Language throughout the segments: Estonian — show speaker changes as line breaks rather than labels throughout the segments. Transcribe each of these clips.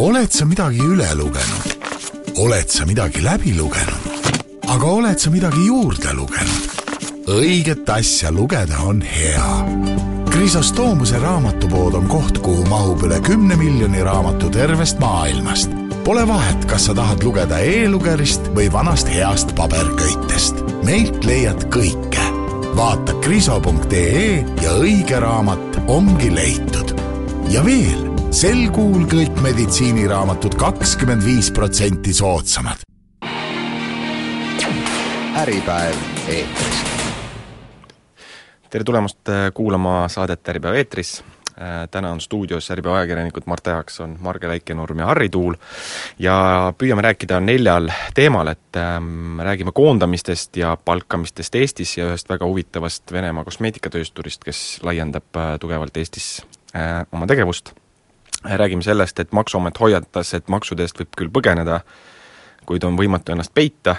oled sa midagi üle lugenud? oled sa midagi läbi lugenud? aga oled sa midagi juurde lugenud? õiget asja lugeda on hea. Krisostoomuse raamatupood on koht, kuhu mahub üle kümne miljoni raamatu tervest maailmast. Pole vahet, kas sa tahad lugeda e-lugerist või vanast heast paberköitest. meilt leiad kõike. vaata kriso.ee ja õige raamat ongi leitud. ja veel sel kuul kõik meditsiiniraamatud kakskümmend viis protsenti soodsamad.
äripäev eetris.
tere tulemast äh, kuulama saadet Äripäev eetris. Äh, täna on stuudios Äripäeva ajakirjanikud Mart Eakson, Marge Väikenurm ja Harri Tuul ja püüame rääkida neljal teemal, et ähm, räägime koondamistest ja palkamistest Eestis ja ühest väga huvitavast Venemaa kosmeetikatöösturist, kes laiendab äh, tugevalt Eestis äh, oma tegevust räägime sellest, et Maksuamet hoiatas, et maksude eest võib küll põgeneda, kuid on võimatu ennast peita,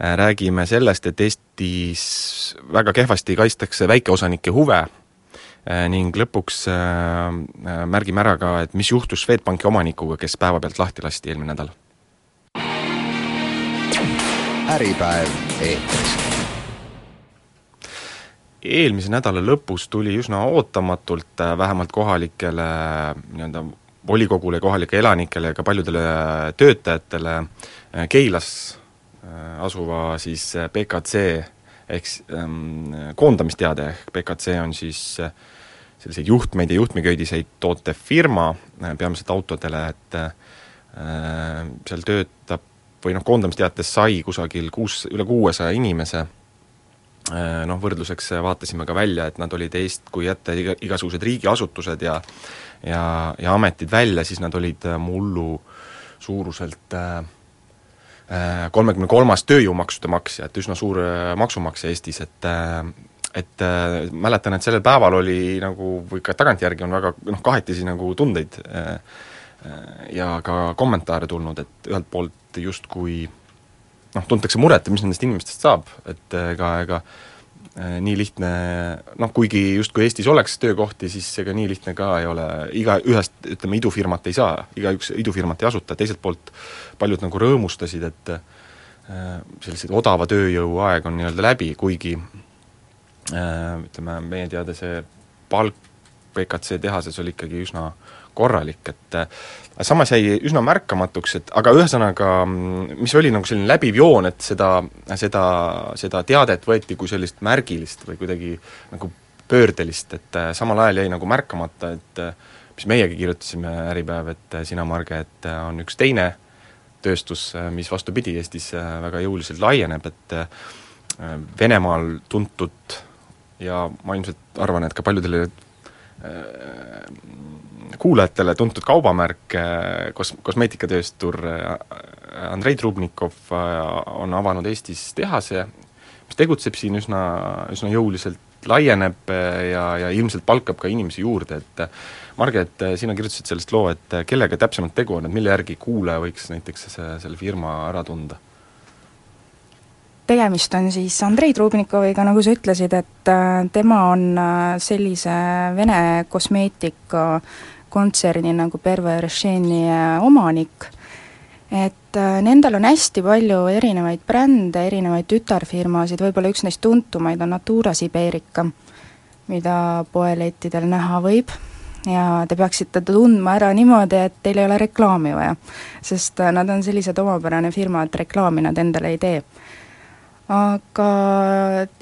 räägime sellest, et Eestis väga kehvasti kaitstakse väikeosanike huve ning lõpuks äh, märgime ära ka, et mis juhtus Swedbanki omanikuga, kes päevapealt lahti lasti eelmine nädal.
äripäev eetris
eelmise nädala lõpus tuli üsna ootamatult äh, vähemalt kohalikele nii-öelda volikogule, kohalikele elanikele ja ka paljudele töötajatele äh, Keilas äh, asuva siis PKC ehk ähm, koondamisteade, ehk PKC on siis selliseid juhtmeid ja juhtmeköidiseid tootev firma, peamiselt autodele, et äh, seal töötab või noh, koondamisteates sai kusagil kuus, üle kuuesaja inimese noh, võrdluseks vaatasime ka välja, et nad olid Eest-, kui jätta iga, igasugused riigiasutused ja ja, ja ametid välja, siis nad olid äh, mullu suuruselt äh, kolmekümne kolmas tööjõumaksude maksja, et üsna suur maksumaksja Eestis, et et äh, mäletan, et sellel päeval oli nagu, või ka tagantjärgi on väga noh, kahetisi nagu tundeid äh, ja ka kommentaare tulnud, et ühelt poolt justkui noh, tuntakse muret, et mis nendest inimestest saab, et ega, ega äh, nii lihtne noh, kuigi justkui Eestis oleks töökohti, siis ega nii lihtne ka ei ole, iga, ühest ütleme, idufirmat ei saa, igaüks idufirmat ei asuta, teiselt poolt paljud nagu rõõmustasid, et äh, sellised odava tööjõu aeg on nii-öelda läbi, kuigi äh, ütleme, meie teada see palk PKC tehases oli ikkagi üsna korralik, et samas jäi üsna märkamatuks, et aga ühesõnaga, mis oli nagu selline läbiv joon, et seda, seda, seda teadet võeti kui sellist märgilist või kuidagi nagu pöördelist, et äh, samal ajal jäi nagu märkamata, et äh, mis meiegi kirjutasime Äripäev, et äh, sina, Marge, et on üks teine tööstus, mis vastupidi, Eestis väga jõuliselt laieneb, et Venemaal tuntud ja ma ilmselt arvan, et ka paljudele kuulajatele tuntud kaubamärk, kos-, kosmeetikatööstur Andrei Trubnikov on avanud Eestis tehase, mis tegutseb siin üsna, üsna jõuliselt, laieneb ja, ja ilmselt palkab ka inimesi juurde, et Marge, et sina kirjutasid sellest loo, et kellega täpsemalt tegu on, et mille järgi kuulaja võiks näiteks see, selle firma ära tunda?
tegemist on siis Andrei Trubnikoviga, nagu sa ütlesid, et tema on sellise Vene kosmeetika kontserni nagu Perve Rešeni omanik, et äh, nendel on hästi palju erinevaid brände, erinevaid tütarfirmasid, võib-olla üks neist tuntumaid on Natura Siberica, mida poelettidel näha võib ja te peaksite tundma ära niimoodi, et teil ei ole reklaami vaja. sest äh, nad on sellised omapärane firma, et reklaami nad endale ei tee aga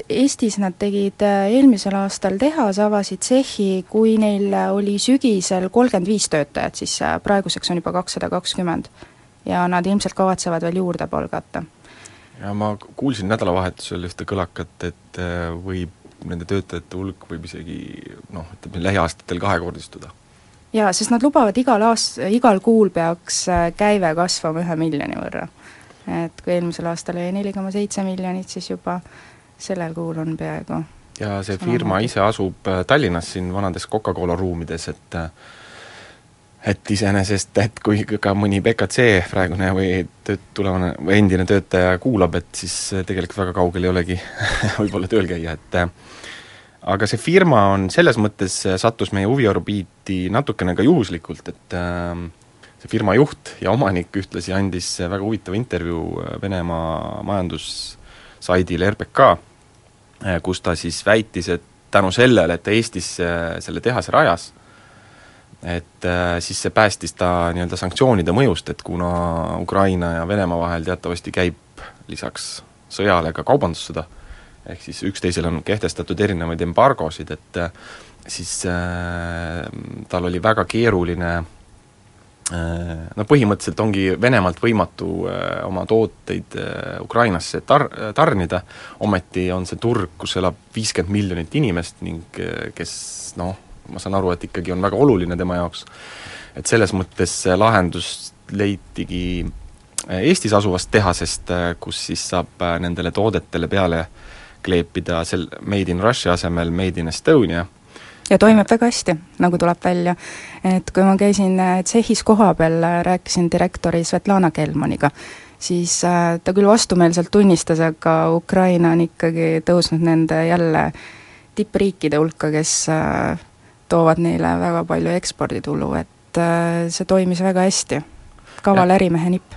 Eestis nad tegid äh, eelmisel aastal tehase, avasid tsehhi, kui neil oli sügisel kolmkümmend viis töötajat, siis äh, praeguseks on juba kakssada kakskümmend. ja nad ilmselt kavatsevad veel juurde palgata.
ja ma kuulsin nädalavahetusel ühte kõlakat, et äh, võib, nende töötajate hulk võib isegi noh, ütleme lähiaastatel kahekordistuda.
jaa, sest nad lubavad igal aast-, igal kuul peaks käive kasvama ühe miljoni võrra et kui eelmisel aastal oli neli koma seitse miljonit, siis juba sellel kuul on peaaegu
ja see firma ise asub äh, Tallinnas siin vanades Coca-Cola ruumides, et äh, et iseenesest, et kui ka mõni BKC praegune või tööt-, tulevane või endine töötaja kuulab, et siis äh, tegelikult väga kaugel ei olegi võib-olla tööl käia, et aga see firma on selles mõttes, sattus meie huviorbiiti natukene ka juhuslikult, et äh, see firma juht ja omanik ühtlasi andis väga huvitava intervjuu Venemaa majandussaidile RBK, kus ta siis väitis, et tänu sellele, et ta Eestis selle tehase rajas, et siis see päästis ta nii-öelda sanktsioonide mõjust, et kuna Ukraina ja Venemaa vahel teatavasti käib lisaks sõjale ka kaubandussõda, ehk siis üksteisele on kehtestatud erinevaid embargosid, et siis äh, tal oli väga keeruline äh, no põhimõtteliselt ongi Venemaalt võimatu äh, oma tooteid äh, Ukrainasse tar-, tarnida, ometi on see turg, kus elab viiskümmend miljonit inimest ning äh, kes noh, ma saan aru, et ikkagi on väga oluline tema jaoks, et selles mõttes lahendus leitigi äh, Eestis asuvast tehasest, äh, kus siis saab äh, nendele toodetele peale kleepida sel Made in Russia asemel Made in Estonia
ja toimib väga hästi, nagu tuleb välja. et kui ma käisin tsehhis kohapeal, rääkisin direktori Svetlana Kelmaniga, siis ta küll vastumeelselt tunnistas, aga Ukraina on ikkagi tõusnud nende jälle tippriikide hulka, kes toovad neile väga palju eksporditulu, et see toimis väga hästi. kaval ärimehe nipp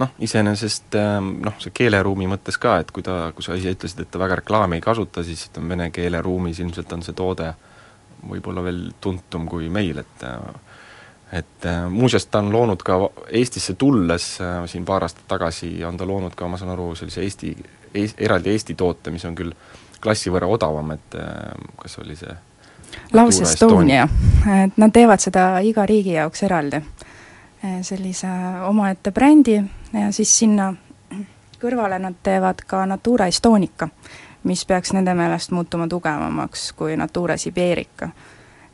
noh, iseenesest noh, see keeleruumi mõttes ka, et kui ta, kui sa ise ütlesid, et ta väga reklaami ei kasuta, siis ütleme, vene keeleruumis ilmselt on see toode võib-olla veel tuntum kui meil, et et muuseas, ta on loonud ka Eestisse tulles, siin paar aastat tagasi, on ta loonud ka, ma saan aru, sellise Eesti, eraldi Eesti toote, mis on küll klassi võrra odavam, et kas oli see
Laus Estonia, et nad teevad seda iga riigi jaoks eraldi. Sellise omaette brändi ja siis sinna kõrvale nad teevad ka Natura Estonica, mis peaks nende meelest muutuma tugevamaks kui Natura Siberica.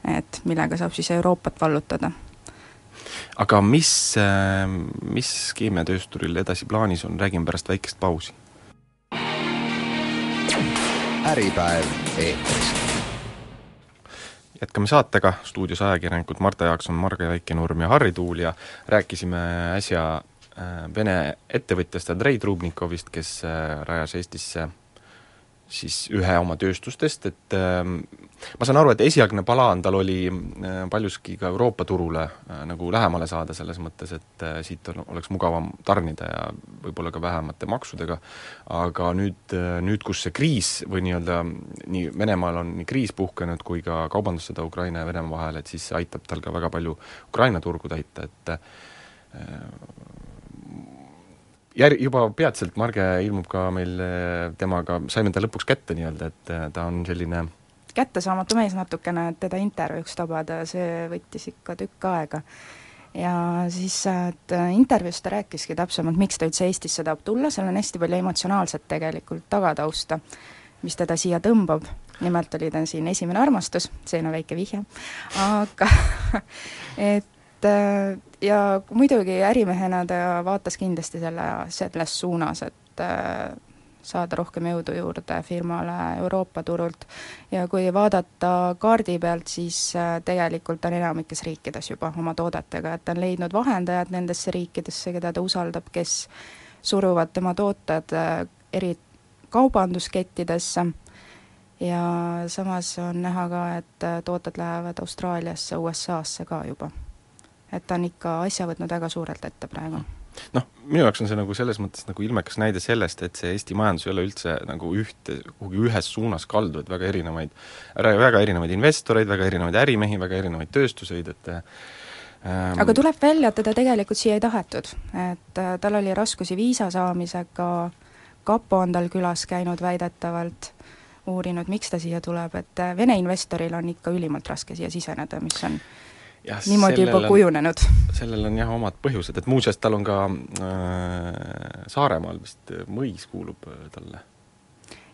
et millega saab siis Euroopat vallutada.
aga mis, mis keemiatöösturil edasi plaanis on, räägime pärast väikest pausi.
äripäev eetris
jätkame saatega, stuudios ajakirjanikud Marta Jaakson, Marge Väikenurm ja Harri Tuul ja rääkisime äsja Vene ettevõtjast Andrei Trubnikovist, kes rajas Eestisse siis ühe oma tööstustest, et äh, ma saan aru, et esialgne plaan tal oli äh, paljuski ka Euroopa turule äh, nagu lähemale saada, selles mõttes, et äh, siit on, oleks mugavam tarnida ja võib-olla ka vähemate maksudega, aga nüüd nüüd kus see kriis või nii-öelda nii Venemaal on nii kriis puhkenud kui ka kaubandussõda Ukraina ja Venemaa vahel, et siis see aitab tal ka väga palju Ukraina turgu täita, et jär-, juba peatselt Marge ilmub ka meil temaga, saime ta lõpuks kätte nii-öelda, et ta on selline
kättesaamatu mees natukene, et teda intervjuuks tabada, see võttis ikka tükk aega. ja siis, et intervjuus ta rääkiski täpsemalt, miks ta üldse Eestisse tahab tulla, seal on hästi palju emotsionaalset tegelikult tagatausta, mis teda siia tõmbab, nimelt oli ta siin esimene armastus, selline väike vihje, aga et ja muidugi ärimehena ta vaatas kindlasti selle, selles suunas, et saada rohkem jõudu juurde firmale Euroopa turult. Ja kui vaadata kaardi pealt, siis tegelikult on enamikes riikides juba oma toodetega, et ta on leidnud vahendajad nendesse riikidesse, keda ta usaldab, kes suruvad tema tooted eri kaubanduskettidesse. Ja samas on näha ka, et tooted lähevad Austraaliasse, USA-sse ka juba et ta on ikka asja võtnud väga suurelt ette praegu.
noh, minu jaoks on see nagu selles mõttes nagu ilmekas näide sellest, et see Eesti majandus ei ole üldse nagu ühte, kuhugi ühes suunas kaldu, et väga erinevaid, väga erinevaid investoreid, väga erinevaid ärimehi, väga erinevaid tööstuseid, et
ähm, aga tuleb välja, et teda tegelikult siia ei tahetud, et äh, tal oli raskusi viisa saamisega, kapo on tal külas käinud väidetavalt, uurinud, miks ta siia tuleb, et äh, Vene investoril on ikka ülimalt raske siia siseneda, mis on
jah,
niimoodi juba
on,
kujunenud.
sellel on jah, omad põhjused, et muuseas tal on ka äh, Saaremaal vist mõis kuulub äh, talle?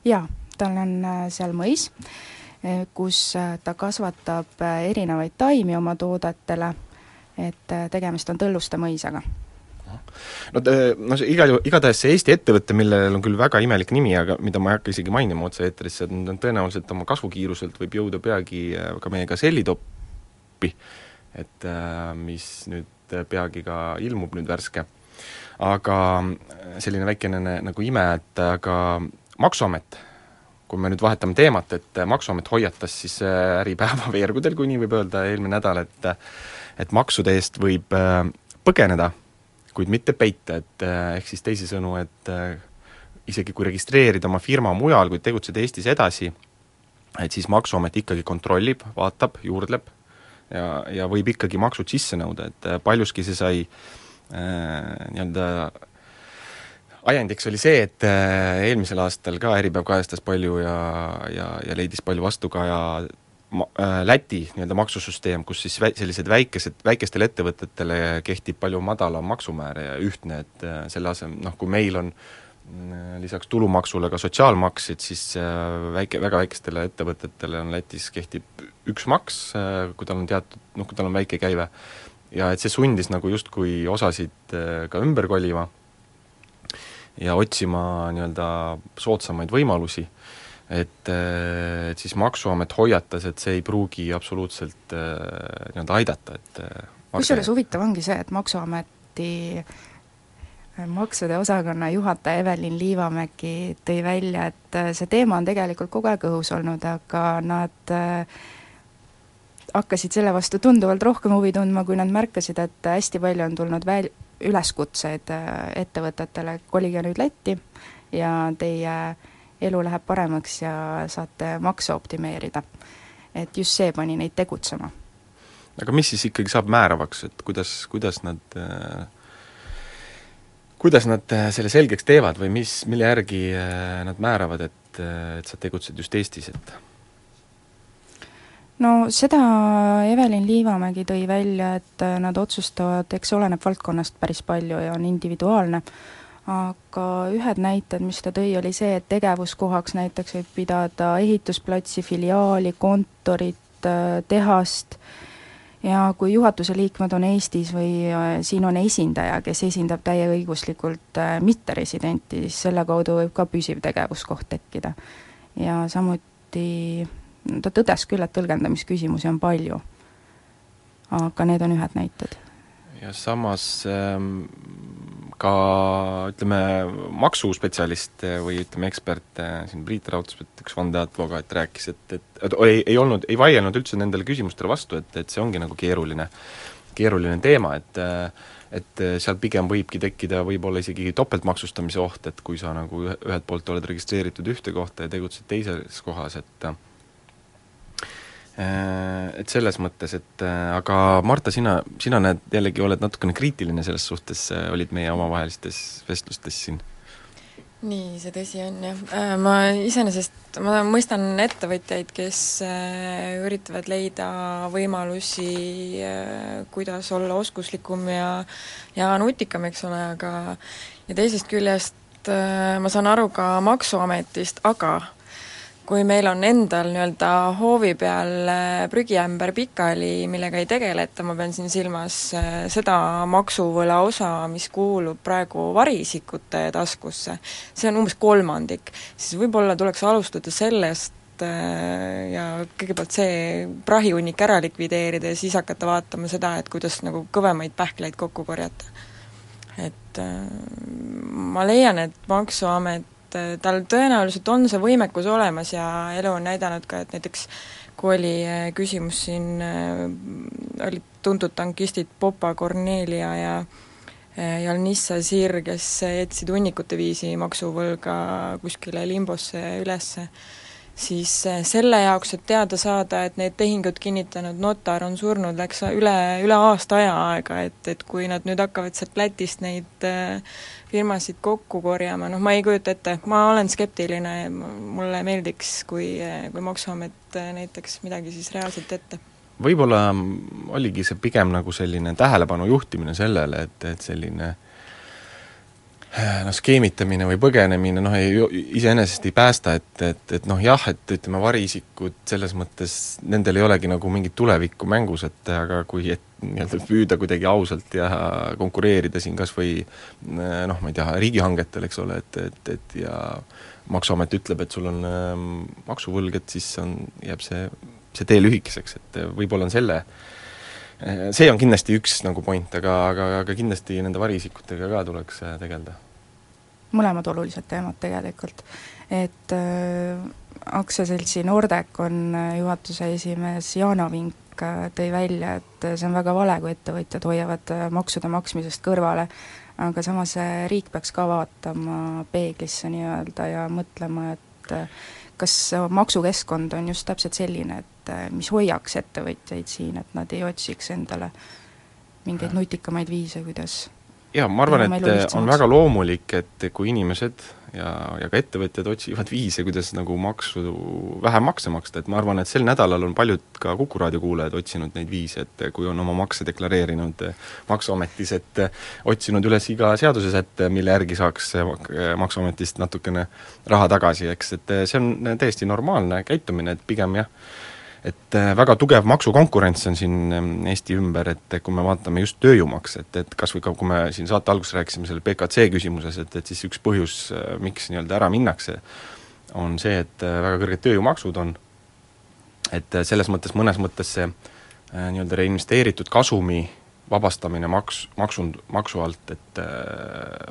jaa, tal on äh, seal mõis, äh, kus ta kasvatab erinevaid taimi oma toodetele, et tegemist on Tõlluste mõisaga
no noh, see igal juhul, igatahes see Eesti ettevõte, millel on küll väga imelik nimi, aga mida ma ei hakka isegi mainima otse-eetrisse, et nad tõenäoliselt oma kasvukiiruselt võib jõuda peagi ka meie gasellitoppi, et äh, mis nüüd peagi ka ilmub nüüd värske. aga selline väikene nagu ime, et aga Maksuamet, kui me nüüd vahetame teemat, et Maksuamet hoiatas siis Äripäeva veergudel, kui nii võib öelda, eelmine nädal, et et maksude eest võib äh, põgeneda, kuid mitte peita, et ehk siis teisisõnu, et isegi kui registreerida oma firma mujal, kuid tegutseda Eestis edasi, et siis Maksuamet ikkagi kontrollib, vaatab, juurdleb ja, ja võib ikkagi maksud sisse nõuda, et paljuski see sai äh, nii-öelda ajendiks oli see, et äh, eelmisel aastal ka Äripäev kajastas palju ja, ja, ja leidis palju vastukaja ma-, äh, Läti nii-öelda maksusüsteem, kus siis vä-, sellised väikesed, väikestele ettevõtetele kehtib palju madalam maksumäär ja ühtne, et äh, selle asemel, noh kui meil on lisaks tulumaksule ka sotsiaalmaks, et siis väike, väga väikestele ettevõtetele on Lätis kehtib üks maks, kui tal on teatud, noh kui tal on väike käive, ja et see sundis nagu justkui osasid ka ümber kolima ja otsima nii-öelda soodsamaid võimalusi, et, et siis Maksuamet hoiatas, et see ei pruugi absoluutselt nii-öelda aidata, et
kusjuures huvitav ongi see, et Maksuameti maksude osakonna juhataja Evelin Liivamägi tõi välja, et see teema on tegelikult kogu aeg õhus olnud, aga nad hakkasid selle vastu tunduvalt rohkem huvi tundma, kui nad märkasid, et hästi palju on tulnud väl-, üleskutseid äh, ettevõtetele, kolige nüüd Lätti ja teie elu läheb paremaks ja saate makse optimeerida. et just see pani neid tegutsema.
aga mis siis ikkagi saab määravaks, et kuidas, kuidas nad äh, kuidas nad äh, selle selgeks teevad või mis, mille järgi nad määravad, et, et sa tegutsed just Eestis, et?
No seda Evelin Liivamägi tõi välja, et äh, nad otsustavad, eks oleneb valdkonnast päris palju ja on individuaalne, aga ühed näited, mis ta tõi, oli see, et tegevuskohaks näiteks võib pidada ehitusplatsi, filiaali, kontorit, äh, tehast, ja kui juhatuse liikmed on Eestis või äh, siin on esindaja, kes esindab täieõiguslikult mitteresidenti, siis selle kaudu võib ka püsiv tegevuskoht tekkida. ja samuti ta tõdes küll, et tõlgendamisküsimusi on palju. aga need on ühed näited.
ja samas ähm, ka ütleme, maksuspetsialist või ütleme, ekspert, siin Priit Raudsepp, üks vandeadvokaat rääkis, et, et, et ei, ei olnud, ei vaielnud üldse nendele küsimustele vastu, et, et see ongi nagu keeruline, keeruline teema, et et seal pigem võibki tekkida võib-olla isegi topeltmaksustamise oht, et kui sa nagu ühelt poolt oled registreeritud ühte kohta ja tegutsed teises kohas, et Äh, et selles mõttes, et äh, aga Marta, sina, sina näed, jällegi oled natukene kriitiline selles suhtes, äh, olid meie omavahelistes vestlustes siin?
nii see tõsi on, jah. Ma iseenesest, ma mõistan ettevõtjaid, kes üritavad leida võimalusi, kuidas olla oskuslikum ja ja nutikam, eks ole, aga ja teisest küljest ma saan aru ka Maksuametist, aga kui meil on endal nii-öelda hoovi peal äh, prügiämber pikali, millega ei tegeleta, ma pean siin silmas äh, seda maksuvõla osa, mis kuulub praegu variisikute taskusse, see on umbes kolmandik, siis võib-olla tuleks alustada sellest äh, ja kõigepealt see prahihunnik ära likvideerida ja siis hakata vaatama seda, et kuidas nagu kõvemaid pähkleid kokku korjata. et ma leian, et Maksuamet et äh, tal tõenäoliselt on see võimekus olemas ja elu on näidanud ka, et näiteks kui oli äh, küsimus siin, äh, olid tuntud tankistid Popa Kornelia ja ja Nissa Sir, kes jätsid hunnikute viisi maksuvõlga kuskile limbosse ülesse, siis selle jaoks, et teada saada, et need tehingud kinnitanud notar on surnud, läks üle, üle aasta aja aega, et, et kui nad nüüd hakkavad sealt Lätist neid firmasid kokku korjama, noh ma ei kujuta ette, ma olen skeptiline mulle meeldiks, kui, kui Maksuamet näitaks midagi siis reaalselt ette.
Võib-olla oligi see pigem nagu selline tähelepanu juhtimine sellele, et, et selline äh, noh, skeemitamine või põgenemine noh, ei, iseenesest ei päästa, et, et, et noh jah, et ütleme, variisikud selles mõttes, nendel ei olegi nagu mingit tulevikku mängus, et aga kui et nii-öelda püüda kuidagi ausalt ja konkureerida siin kas või noh, ma ei tea, riigihangetel, eks ole, et, et, et ja Maksuamet ütleb, et sul on äh, maksuvõlg, et siis on, jääb see, see tee lühikeseks, et võib-olla on selle see on kindlasti üks nagu point, aga, aga, aga kindlasti nende variisikutega ka tuleks äh, tegeleda
mõlemad olulised teemad tegelikult. et äh, aktsiaseltsi Nordec on äh, juhatuse esimees Jaana Vink äh, tõi välja, et see on väga vale, kui ettevõtjad hoiavad äh, maksude maksmisest kõrvale, aga samas riik peaks ka vaatama peeglisse nii-öelda ja mõtlema, et kas maksukeskkond on just täpselt selline, et mis hoiaks ettevõtjaid siin, et nad ei otsiks endale mingeid nutikamaid viise, kuidas
jaa, ma arvan, et on väga loomulik, et kui inimesed ja, ja ka ettevõtjad otsivad viise, kuidas nagu maksu, vähem makse maksta, et ma arvan, et sel nädalal on paljud ka Kuku raadio kuulajad otsinud neid viise, et kui on oma makse deklareerinud Maksuametis, et otsinud üles iga seadusesätte, mille järgi saaks Maksuametist natukene raha tagasi, eks, et see on täiesti normaalne käitumine, et pigem jah, et äh, väga tugev maksukonkurents on siin ähm, Eesti ümber, et kui me vaatame just tööjõumakse, et, et kas või ka, kui me siin saate alguses rääkisime selle BKC küsimuses, et, et siis üks põhjus, äh, miks nii-öelda ära minnakse, on see, et äh, väga kõrged tööjõumaksud on, et selles mõttes, mõnes mõttes see nii-öelda reinvesteeritud kasumi vabastamine maks, maksu, maksu alt, et äh,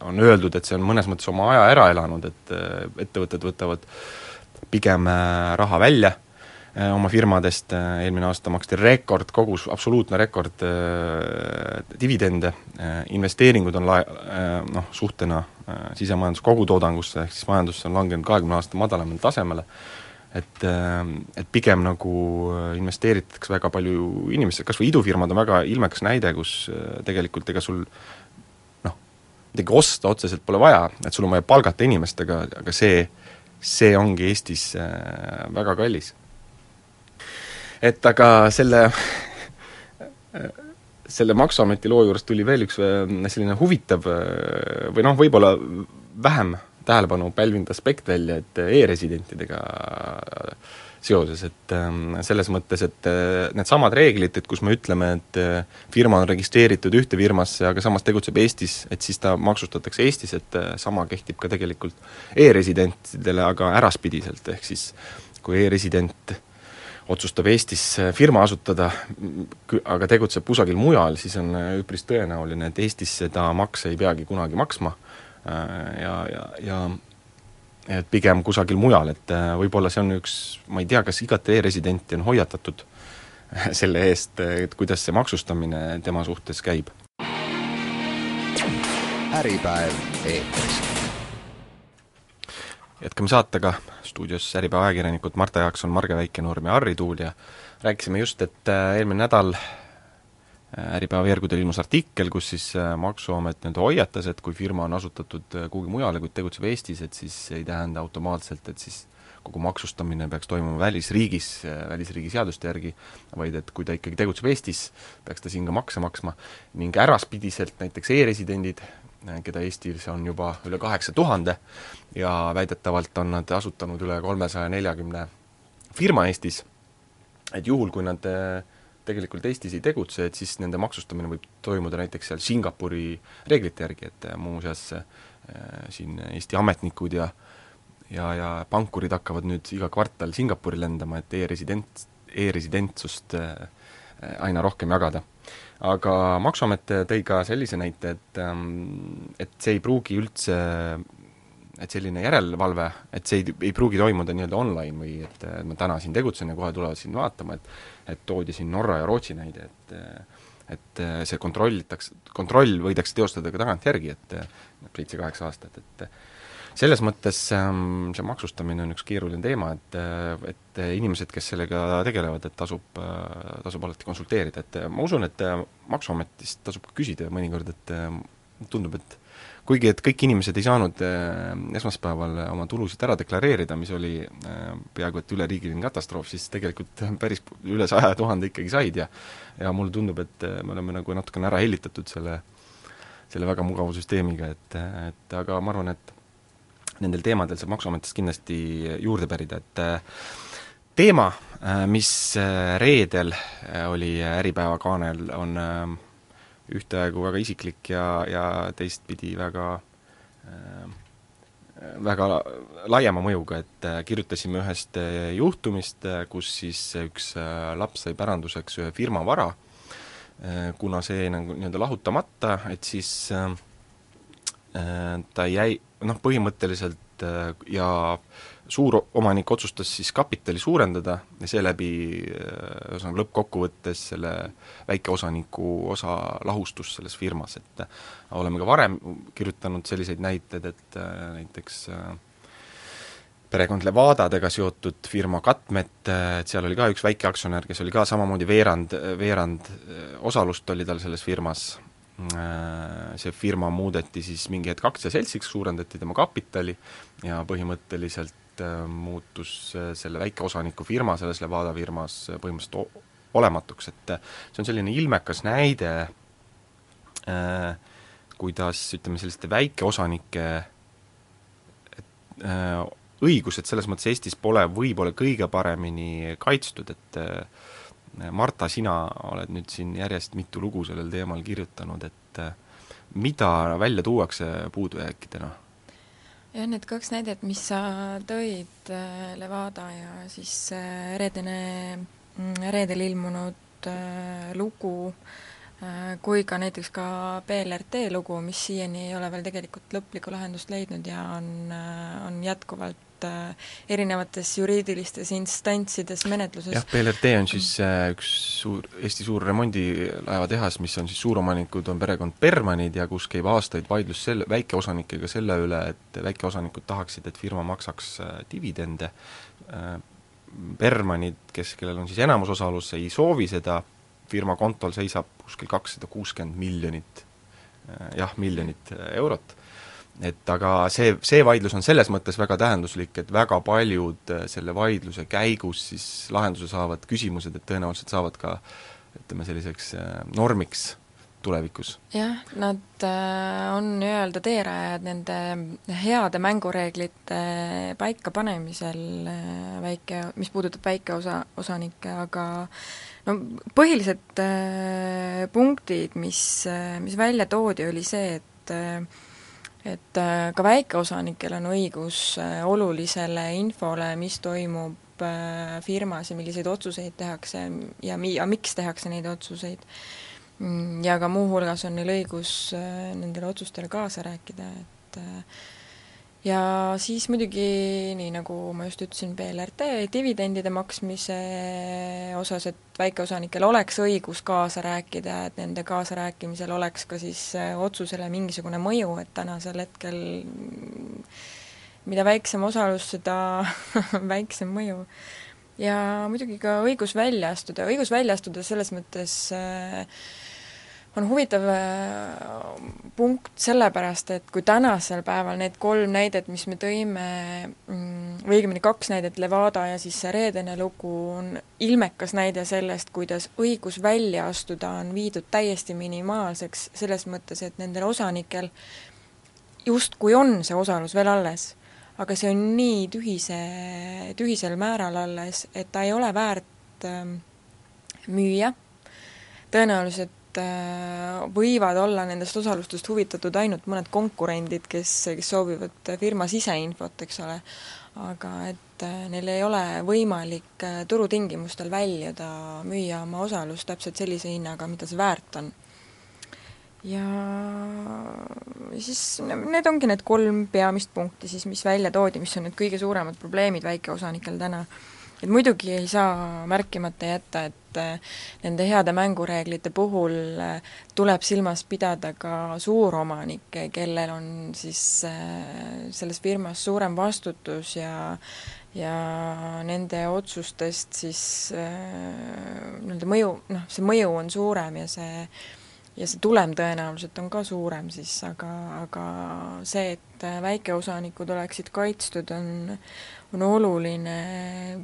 on öeldud, et see on mõnes mõttes oma aja ära elanud, et äh, ettevõtted võtavad pigem äh, raha välja. äh,, oma firmadest, äh, eelmine aasta maksti rekordkogus, absoluutne rekord äh, dividende, investeeringud on la-, noh, suhtena sisemajandus kogutoodangusse, ehk siis majandusse on langenud kahekümne aasta madalamale tasemele, et, et pigem nagu investeeritakse väga palju inimestesse, kas või idufirmad on väga ilmekas näide, kus tegelikult ega sul noh, midagi osta otseselt pole vaja, et sul on vaja palgata inimest, aga, aga see, see ongi Eestis väga kallis et aga selle selle Maksuameti loo juures tuli veel üks äh, selline huvitav äh, või noh, võib-olla vähem tähelepanu pälvinud aspekt välja, et e-residentidega seoses, et ähm, selles mõttes, et äh, needsamad reeglid, et kus me ütleme, et firma on registreeritud ühte firmasse, aga samas tegutseb Eestis, et siis ta maksustatakse Eestis, et sama kehtib ka tegelikult e-residentidele, aga äraspidiselt, ehk siis kui e-resident otsustab Eestis äh, firma asutada, aga tegutseb kusagil mujal, siis on äh, üpris tõenäoline, et Eestis seda makse ei peagi kunagi maksma äh, ja, ja, ja et pigem kusagil mujal, et võib-olla see on üks, ma ei tea, kas igat e-residenti on hoiatatud selle eest, et kuidas see maksustamine tema suhtes käib.
äripäev eetris
jätkame saatega, stuudios Äripäeva ajakirjanikud Marta Jaakson, Marge Väikenurm ja Harri Tuul ja rääkisime just, et äh, eelmine nädal äh, Äripäeva veergudel ilmus artikkel, kus siis äh, Maksuamet nii-öelda hoiatas, et kui firma on asutatud kuhugi mujale, kuid tegutseb Eestis, et siis ei tähenda automaatselt, et siis kogu maksustamine peaks toimuma välisriigis, välisriigi seaduste järgi, vaid et kui ta ikkagi tegutseb Eestis, peaks ta siin ka makse maksma. Ning äraspidiselt näiteks e-residendid, keda Eestis on juba üle kaheksa tuhande ja väidetavalt on nad asutanud üle kolmesaja neljakümne firma Eestis, et juhul, kui nad eh, tegelikult Eestis ei tegutse, et siis nende maksustamine võib toimuda näiteks seal Singapuri reeglite järgi, et eh, muuseas siin Eesti ametnikud ja ja, ja pankurid hakkavad nüüd iga kvartal Singapuri lendama, et e-resident, e-residentsust aina rohkem jagada aga Maksuamet tõi ka sellise näite, et ähm, et see ei pruugi üldse et selline järelevalve, et see ei, ei pruugi toimuda nii-öelda online või et ma täna siin tegutsen ja kohe tulevad sind vaatama, et et toodi siin Norra ja Rootsi näide, et et see kontrollitakse, kontroll võidakse teostada ka tagantjärgi, et seitse-kaheksa aastat, et selles mõttes ähm, see maksustamine on üks keeruline teema, et, et inimesed, kes sellega tegelevad, et tasub, tasub alati konsulteerida, et ma usun, et Maksuametist tasub ka küsida mõnikord, et tundub, et kuigi et kõik inimesed ei saanud äh, esmaspäeval oma tulusid ära deklareerida, mis oli äh, peaaegu et üleriigiline katastroof, siis tegelikult päris üle saja tuhande ikkagi said ja ja mulle tundub, et me oleme nagu natukene ära hellitatud selle, selle väga mugava süsteemiga, et, et aga ma arvan, et nendel teemadel saab Maksuametist kindlasti juurde pärida, et äh, teema, äh, mis äh, reedel oli Äripäeva kaanel, on ühtaegu väga isiklik ja, ja teistpidi väga väga laiema mõjuga, et kirjutasime ühest juhtumist, kus siis üks laps sai päranduseks ühe firma vara, kuna see jäi nagu nii-öelda lahutamata, et siis ta jäi, noh, põhimõtteliselt ja suuromanik otsustas siis kapitali suurendada ja seeläbi ühesõnaga lõppkokkuvõttes selle väikeosaniku osa lahustus selles firmas, et oleme ka varem kirjutanud selliseid näiteid, et näiteks äh, perekond Levadadega seotud firma Katmet, et seal oli ka üks väike aktsionär, kes oli ka samamoodi veerand, veerand osalust oli tal selles firmas, see firma muudeti siis mingi hetk aktsiaseltsiks, suurendati tema kapitali ja põhimõtteliselt äh, muutus äh, selle väikeosaniku firma selles Levada firmas äh, põhimõtteliselt olematuks, et see on selline ilmekas näide, kuidas ütleme, selliste väikeosanike õigused selles mõttes Eestis pole võib-olla kõige paremini kaitstud, et äh, Marta, sina oled nüüd siin järjest mitu lugu sellel teemal kirjutanud, et äh, mida välja tuuakse puudujääkidena?
jah, need kaks näidet, mis sa tõid, äh, Levada ja siis reedene, mm, reedel ilmunud lugu, kui ka näiteks ka BLRT lugu, mis siiani ei ole veel tegelikult lõplikku lahendust leidnud ja on, on jätkuvalt äh, erinevates juriidilistes instantsides menetluses
jah, BLRT on siis äh, üks suur, Eesti suur remondilaevatehas, mis on siis suuromanikud, on perekond Bermanid ja kus käib aastaid vaidlus selle, väikeosanikega selle üle, et väikeosanikud tahaksid, et firma maksaks äh, dividende, Bermanid, kes, kellel on siis enamusosalus, ei soovi seda, firma kontol seisab kuskil kakssada kuuskümmend miljonit, jah, miljonit eurot et aga see, see vaidlus on selles mõttes väga tähenduslik, et väga paljud äh, selle vaidluse käigus siis lahenduse saavad küsimused, et tõenäoliselt saavad ka ütleme, selliseks äh, normiks tulevikus.
jah, nad äh, on nii-öelda teerajajad nende heade mängureeglite paikapanemisel väike, mis puudutab väikeosa, osanikke, aga no põhilised punktid, mis, mis välja toodi, oli see, et et äh, ka väikeosanikel on õigus äh, olulisele infole, mis toimub äh, firmas ja milliseid otsuseid tehakse ja mi-, ja miks tehakse neid otsuseid. Mm, ja ka muuhulgas on neil õigus nendele otsustele kaasa rääkida, et ja siis muidugi, nii nagu ma just ütlesin, BLRT dividendide maksmise osas, et väikeosanikel oleks õigus kaasa rääkida, et nende kaasarääkimisel oleks ka siis äh, otsusele mingisugune mõju, et tänasel hetkel mida väiksem osalus, seda väiksem mõju. ja muidugi ka õigus välja astuda, õigus välja astuda selles mõttes äh, on huvitav äh, punkt sellepärast, et kui tänasel päeval need kolm näidet, mis me tõime, mm, või õigemini kaks näidet, Levada ja siis see reedene lugu, on ilmekas näide sellest, kuidas õigus välja astuda on viidud täiesti minimaalseks, selles mõttes, et nendel osanikel justkui on see osalus veel alles, aga see on nii tühise, tühisel määral alles, et ta ei ole väärt ähm, müüa, tõenäoliselt võivad olla nendest osalustest huvitatud ainult mõned konkurendid, kes, kes soovivad firma siseinfot, eks ole, aga et äh, neil ei ole võimalik äh, turutingimustel väljuda, müüa oma osalust täpselt sellise hinnaga, mida see väärt on. ja siis need ongi need kolm peamist punkti siis, mis välja toodi, mis on need kõige suuremad probleemid väikeosanikel täna et muidugi ei saa märkimata jätta, et äh, nende heade mängureeglite puhul äh, tuleb silmas pidada ka suuromanikke, kellel on siis äh, selles firmas suurem vastutus ja ja nende otsustest siis nii-öelda mõju, noh, see mõju on suurem ja see ja see tulem tõenäoliselt on ka suurem siis, aga, aga see, et väikeosanikud oleksid kaitstud, on, on oluline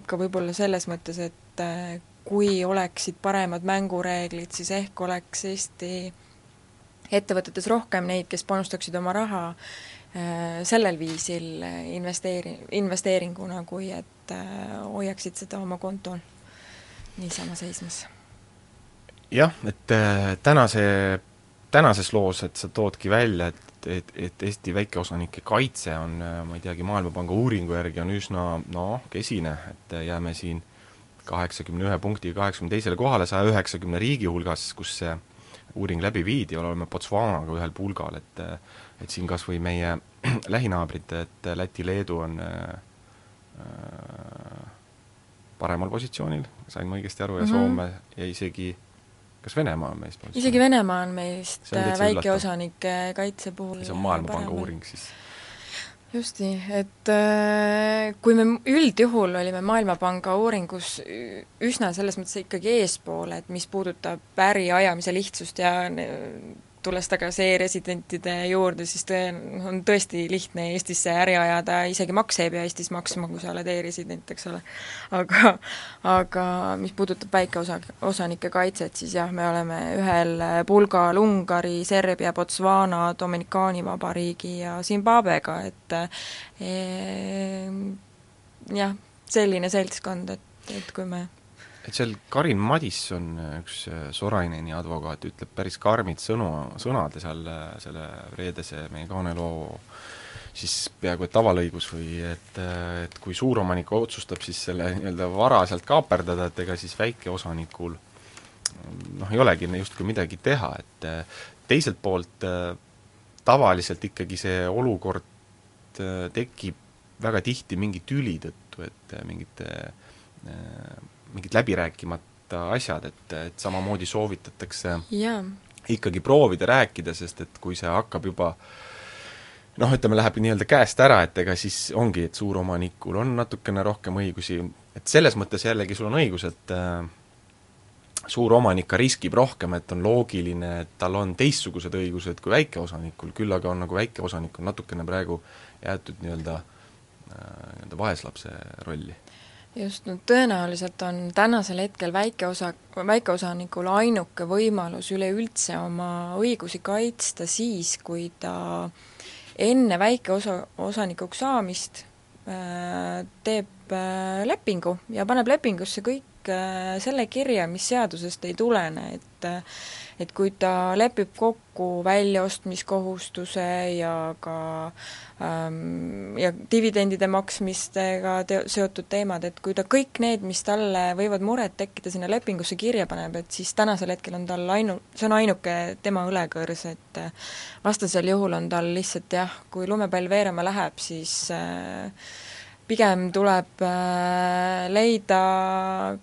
ka võib-olla selles mõttes, et äh, kui oleksid paremad mängureeglid, siis ehk oleks Eesti ettevõtetes rohkem neid, kes panustaksid oma raha äh, sellel viisil investeeri-, investeeringuna, kui et äh, hoiaksid seda oma kontol niisama seismas.
jah, et tänase, tänases loos, et sa toodki välja, et et, et Eesti väikeosanike kaitse on, ma ei teagi, Maailmapanga uuringu järgi on üsna noh, kesine, et jääme siin kaheksakümne ühe punktiga kaheksakümne teisele kohale saja üheksakümne riigi hulgas, kus see uuring läbi viidi, oleme Botswanaga ühel pulgal, et et siin kas või meie lähinaabrid, et Läti, Leedu on äh, paremal positsioonil, sain ma õigesti aru, ja -hmm. Soome ja isegi kas Venemaa on meist
isegi Venemaa on meist väikeosanike kaitse puhul
see on Maailmapanga uuring siis?
Just nii, et äh, kui me üldjuhul olime Maailmapanga uuringus üsna selles mõttes ikkagi eespool, et mis puudutab äri ajamise lihtsust ja tulles tagasi e-residentide juurde, siis tõ-, on tõesti lihtne Eestisse äri ajada, isegi makse ei pea Eestis maksma, kui sa oled e-resident, eks ole. aga, aga mis puudutab väikeosa, osanike kaitset, siis jah, me oleme ühel pulgal Ungari, Serbia, Botswana, Dominikaani Vabariigi ja Zimbabwega, et e, jah, selline seltskond, et, et kui me
et seal Karin Madisson, üks äh, Soraineni advokaat, ütleb päris karmid sõnu, sõnad seal äh, selle reedese meie kaaneloo siis peaaegu et tavalõigus või et, äh, et kui suuromanik otsustab siis selle nii-öelda vara sealt kaaperdada, et ega siis väikeosanikul noh, ei olegi justkui midagi teha, et teiselt poolt tavaliselt ikkagi see olukord tekib väga tihti mingi tüli tõttu, et mingite mingid läbirääkimata asjad, et, et samamoodi soovitatakse
yeah.
ikkagi proovida rääkida, sest et kui see hakkab juba noh, ütleme, läheb nii-öelda käest ära, et ega siis ongi, et suuromanikul on natukene rohkem õigusi, et selles mõttes jällegi sul on õigus, et äh, suuromanik ka riskib rohkem, et on loogiline, et tal on teistsugused õigused kui väikeosanikul, küll aga on nagu väikeosanikul natukene praegu jäetud nii-öelda äh, nii-öelda vaeslapse rolli
just, no tõenäoliselt on tänasel hetkel väikeosa, väikeosanikul ainuke võimalus üleüldse oma õigusi kaitsta siis, kui ta enne väikeosa, osanikuks saamist äh, teeb äh, lepingu ja paneb lepingusse kõik äh, selle kirja, mis seadusest ei tulene, et et kui ta lepib kokku väljaostmiskohustuse ja ka ähm, ja dividendide maksmistega te-, seotud teemad, et kui ta kõik need, mis talle võivad muret tekkida, sinna lepingusse kirja paneb, et siis tänasel hetkel on tal ainu-, see on ainuke tema õlekõrs, et äh, vastasel juhul on tal lihtsalt jah, kui lumepall veerema läheb, siis äh, pigem tuleb äh, leida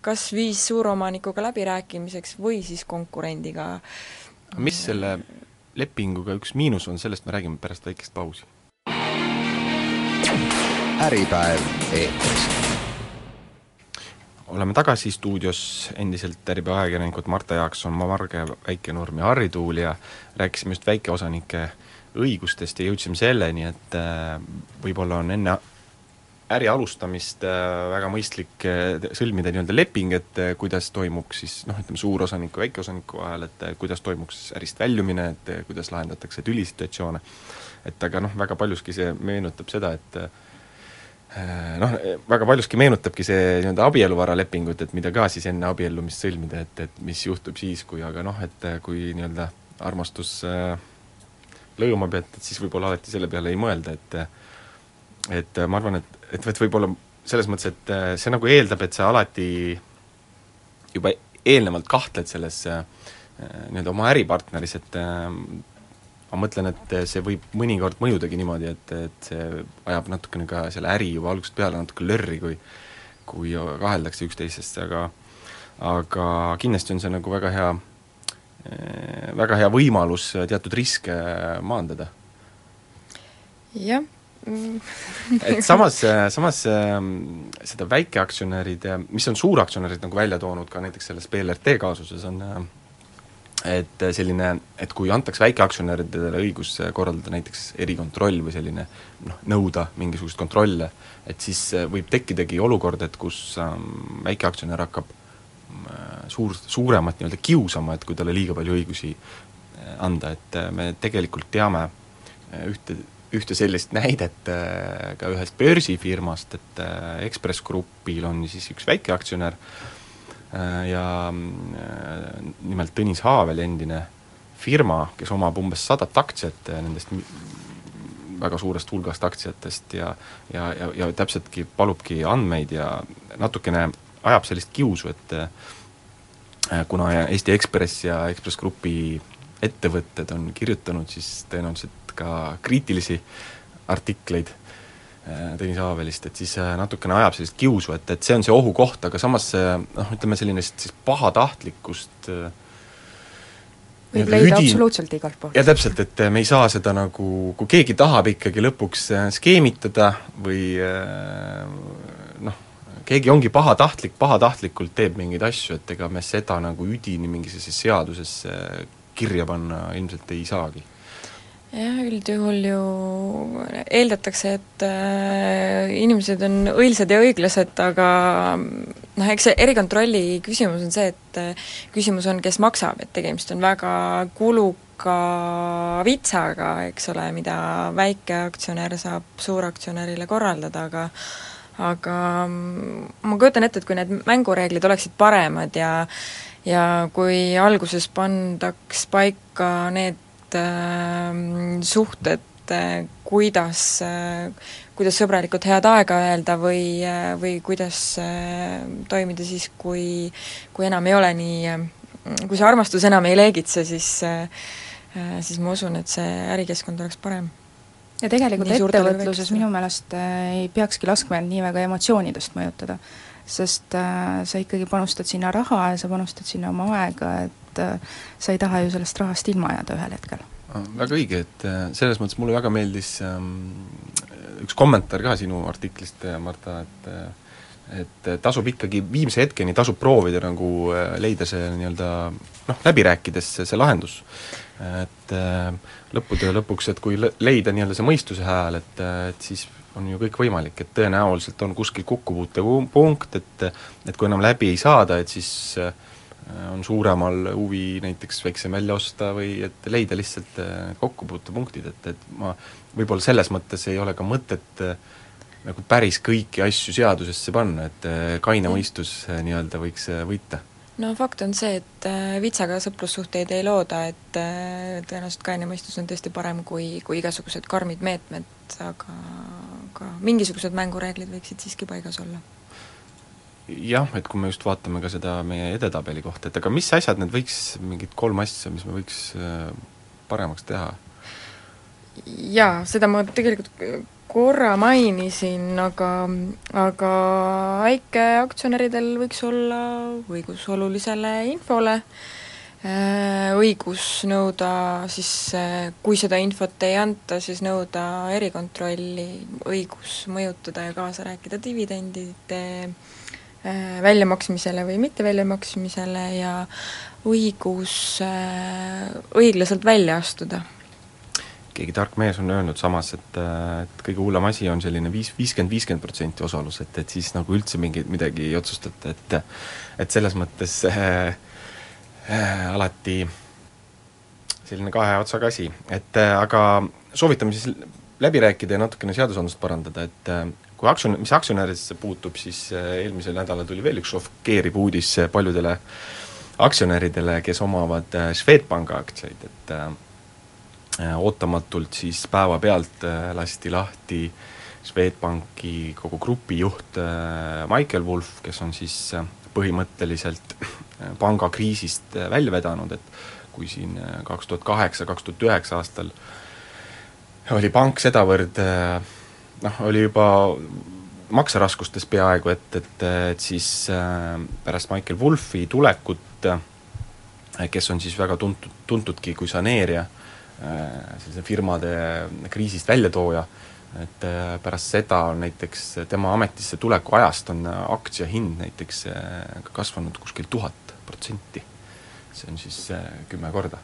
kas viis suuromanikuga läbirääkimiseks või siis konkurendiga.
mis selle lepinguga üks miinus on, sellest me räägime pärast väikest pausi.
äripäev eetris.
oleme tagasi stuudios, endiselt Äripäeva ajakirjanikud Marta Jaakson, Marge Väike-Nurm ja Harri Tuul ja rääkisime just väikeosanike õigustest ja jõudsime selleni, et äh, võib-olla on enne äri alustamist äh, väga mõistlik äh, sõlmida nii-öelda leping, et äh, kuidas toimuks siis noh, ütleme suurosaniku väikeosaniku vahel, et kuidas toimuks ärist väljumine, et kuidas lahendatakse tülisituatsioone. et aga noh, väga paljuski see meenutab seda, et noh, väga paljuski meenutabki see nii-öelda abieluvaralepingut, et mida ka siis enne abiellumist sõlmida, et, et mis juhtub siis, kui aga noh, et kui nii-öelda armastus lõõmab, et, et siis võib-olla alati selle peale ei mõelda, et et ma arvan, et et, et võib-olla selles mõttes, et äh, see nagu eeldab, et sa alati juba eelnevalt kahtled selles äh, nii-öelda oma äripartneris, et äh, ma mõtlen, et see võib mõnikord mõjudagi niimoodi, et, et see ajab natukene ka selle äri juba algusest peale natuke lörri, kui kui kaheldakse üksteisesse, aga aga kindlasti on see nagu väga hea, väga hea võimalus teatud riske maandada.
jah,
et samas, samas ähm, seda väikeaktsionäride, mis on suuraktsionärid nagu välja toonud ka näiteks selles BLRT kaasuses, on äh, et selline, et kui antakse väikeaktsionäridele õigus korraldada näiteks erikontroll või selline noh, nõuda mingisugust kontrolle, et siis äh, võib tekkidagi olukord, et kus ähm, väikeaktsionär hakkab äh, suur, suuremat nii-öelda kiusama, et kui talle liiga palju õigusi anda, et me tegelikult teame ühte ühte sellist näidet äh, ka ühest börsifirmast, et äh, Ekspress Grupil on siis üks väikeaktsionär äh, ja nimelt Tõnis Haavel, endine firma, kes omab umbes sadat aktsiat nendest väga suurest hulgast aktsiatest ja ja, ja, ja täpseltki palubki andmeid ja natukene ajab sellist kiusu, et kuna Eesti Ekspress ja Ekspress Grupi ettevõtted on kirjutanud siis tõenäoliselt ka kriitilisi artikleid äh, Tõnis Aavelist, et siis äh, natukene ajab sellist kiusu, et, et see on see ohukoht, aga samas see noh, ütleme selline siis pahatahtlikkust äh,
võib leida
üdin-
absoluutselt igalt poolt.
ja täpselt, et me ei saa seda nagu, kui keegi tahab ikkagi lõpuks äh, skeemitada või äh, noh, keegi ongi pahatahtlik, pahatahtlikult teeb mingeid asju, et ega me seda nagu üdini mingisugusesse seadusesse kirja panna ilmselt ei saagi.
Jah, üldjuhul ju eeldatakse, et äh, inimesed on õilsad ja õiglased, aga noh, eks see erikontrolli küsimus on see, et äh, küsimus on, kes maksab, et tegemist on väga kuluka vitsaga, eks ole, mida väikeaktsionär saab suuraktsionärile korraldada, aga aga mm, ma kujutan ette, et kui need mängureeglid oleksid paremad ja ja kui alguses pandaks paika need suhted äh,, kuidas äh,, kuidas sõbralikult head aega öelda või äh,, või kuidas toimida siis, kui kui enam ei ole nii kui see armastus enam ei leegitse, siis siis ma usun, et see ärikeskkond oleks parem
ja tegelikult
Nii
ettevõtluses minu meelest ei peakski laskma end nii väga emotsioonidest mõjutada. sest sa ikkagi panustad sinna raha ja sa panustad sinna oma aega, et äh, sa ei taha ju sellest rahast ilma jääda ühel hetkel.
väga õige, et äh, selles mõttes mulle väga meeldis ähm, üks kommentaar ka sinu artiklist, äh, Marta, et et tasub ikkagi, viimse hetkeni tasub proovida nagu leida see nii-öelda noh, läbi rääkides see, see lahendus. et lõppude lõpuks, et kui le- leida nii-öelda see mõistuse hääl, et, et siis on ju kõik võimalik, et tõenäoliselt on kuskil kokkupuutepunkt, et et kui enam läbi ei saada, et siis äh, on suuremal huvi näiteks väiksem välja osta või et leida lihtsalt äh, kokkupuutepunktid, et, et ma võib-olla selles mõttes ei ole ka mõtet äh, nagu päris kõiki asju seadusesse panna, et äh, kaine mõistus äh, nii-öelda võiks äh, võita.
no fakt on see, et äh, vitsaga sõprussuhteid ei looda, et äh, tõenäoliselt kaine mõistus on tõesti parem kui, kui igasugused karmid meetmed, aga aga mingisugused mängureeglid võiksid siiski paigas olla.
Jah, et kui me just vaatame ka seda meie edetabeli kohta, et aga mis asjad need võiks, mingid kolm asja, mis me võiks äh, paremaks teha?
jaa, seda ma tegelikult korra mainisin, aga, aga väikeaktsionäridel võiks olla õigus olulisele infole, õigus nõuda siis, kui seda infot ei anta, siis nõuda erikontrolli, õigus mõjutada ja kaasa rääkida dividendide äh, väljamaksmisele või mitte väljamaksmisele ja õigus äh, õiglaselt välja astuda.
Keegi tark mees on öelnud samas, et, et kõige hullem asi on selline viis, viiskümmend, viiskümmend protsenti osalus, et, et siis nagu üldse mingi, midagi ei otsustata, et et selles mõttes äh, äh, alati selline kahe otsaga asi, et äh, aga soovitame siis läbi rääkida ja natukene seadusandlust parandada, et äh, kui aktsion-, mis aktsionäridesse puutub, siis äh, eelmisel nädalal tuli veel üks šokeeriv uudis äh, paljudele aktsionäridele, kes omavad äh, Swedbanka aktsiaid, et äh, Äh, ootamatult siis päevapealt äh, lasti lahti Swedbanki kogu grupi juht äh, Michael Wolf, kes on siis põhimõtteliselt pangakriisist välja vedanud, et kui siin kaks tuhat kaheksa, kaks tuhat üheksa aastal oli pank sedavõrd noh, oli juba makseraskustes peaaegu, et, et, et siis pärast Michael Wolfi tulekut, kes on siis väga tuntud, tuntudki kui saneerija, sellise firmade kriisist väljatooja, et pärast seda on näiteks tema ametisse tuleku ajast on aktsia hind näiteks kasvanud kuskil tuhat protsenti. see on siis kümme korda.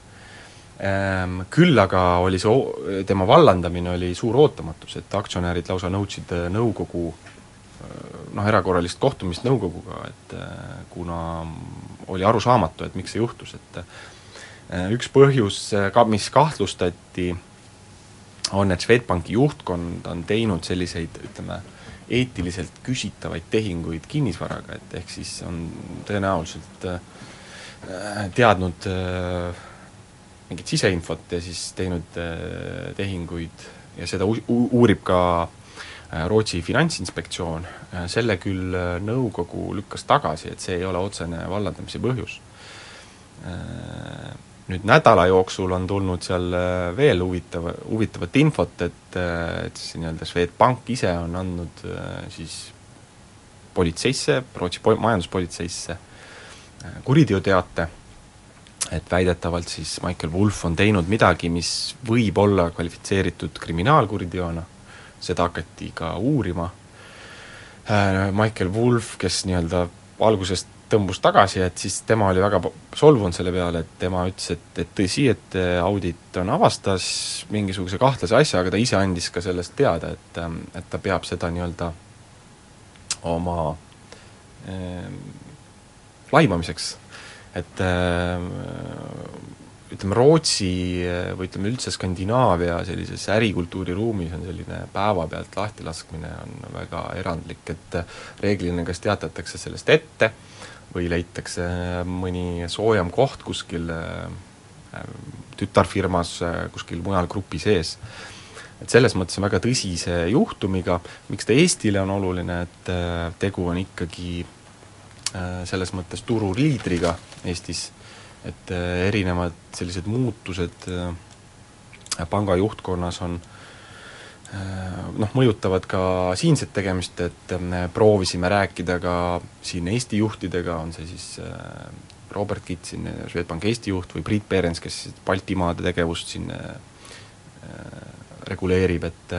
Küll aga oli see, tema vallandamine oli suur ootamatus, et aktsionärid lausa nõudsid nõukogu noh, erakorralist kohtumist nõukoguga, et kuna oli arusaamatu, et miks see juhtus, et üks põhjus ka, mis kahtlustati, on, et Swedbanki juhtkond on teinud selliseid, ütleme, eetiliselt küsitavaid tehinguid kinnisvaraga, et ehk siis on tõenäoliselt äh, teadnud äh, mingit siseinfot ja siis teinud äh, tehinguid ja seda uurib ka äh, Rootsi finantsinspektsioon, selle küll äh, nõukogu lükkas tagasi, et see ei ole otsene vallandamise põhjus. Äh, nüüd nädala jooksul on tulnud seal äh, veel huvitav, huvitavat infot, et, äh, et siis nii-öelda Swedbank ise on andnud äh, siis politseisse, Rootsi po-, majanduspolitseisse kuriteoteate, et väidetavalt siis Michael Wolf on teinud midagi, mis võib olla kvalifitseeritud kriminaalkuriteona, seda hakati ka uurima, Michael Wolf, kes nii-öelda algusest tõmbus tagasi, et siis tema oli väga solvunud selle peale, et tema ütles, et, et tõsi, et audit on, avastas mingisuguse kahtlase asja, aga ta ise andis ka sellest teada, et, et ta peab seda nii-öelda oma äh, laimamiseks. Et äh, ütleme, Rootsi või ütleme üldse Skandinaavia sellises ärikultuuri ruumis on selline päevapealt lahtilaskmine on väga erandlik, et reeglina kas teatatakse sellest ette või leitakse mõni soojem koht kuskil äh, tütarfirmas äh, kuskil mujal grupi sees. et selles mõttes on väga tõsise juhtumiga, miks ta Eestile on oluline, et äh, tegu on ikkagi selles mõttes turuliidriga Eestis, et erinevad sellised muutused panga juhtkonnas on noh, mõjutavad ka siinset tegemist, et äh, proovisime rääkida ka siin Eesti juhtidega, on see siis äh, Robert Kitsin, Swedbanki Eesti juht, või Priit Perens, kes Baltimaade tegevust siin äh, reguleerib, et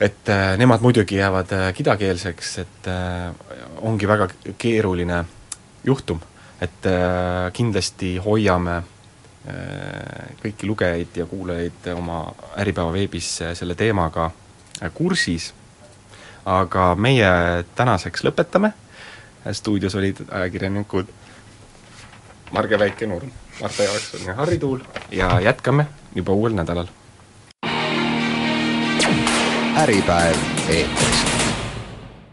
et nemad muidugi jäävad kidakeelseks, et ongi väga keeruline juhtum, et kindlasti hoiame Äh, kõiki lugejaid ja kuulajaid oma Äripäeva veebis äh, selle teemaga äh, kursis, aga meie tänaseks lõpetame, stuudios olid ajakirjanikud Marge Väike-Nurm, Marta Jaakson ja Harri Tuul. Ja jätkame juba uuel nädalal.
Äripäev eetris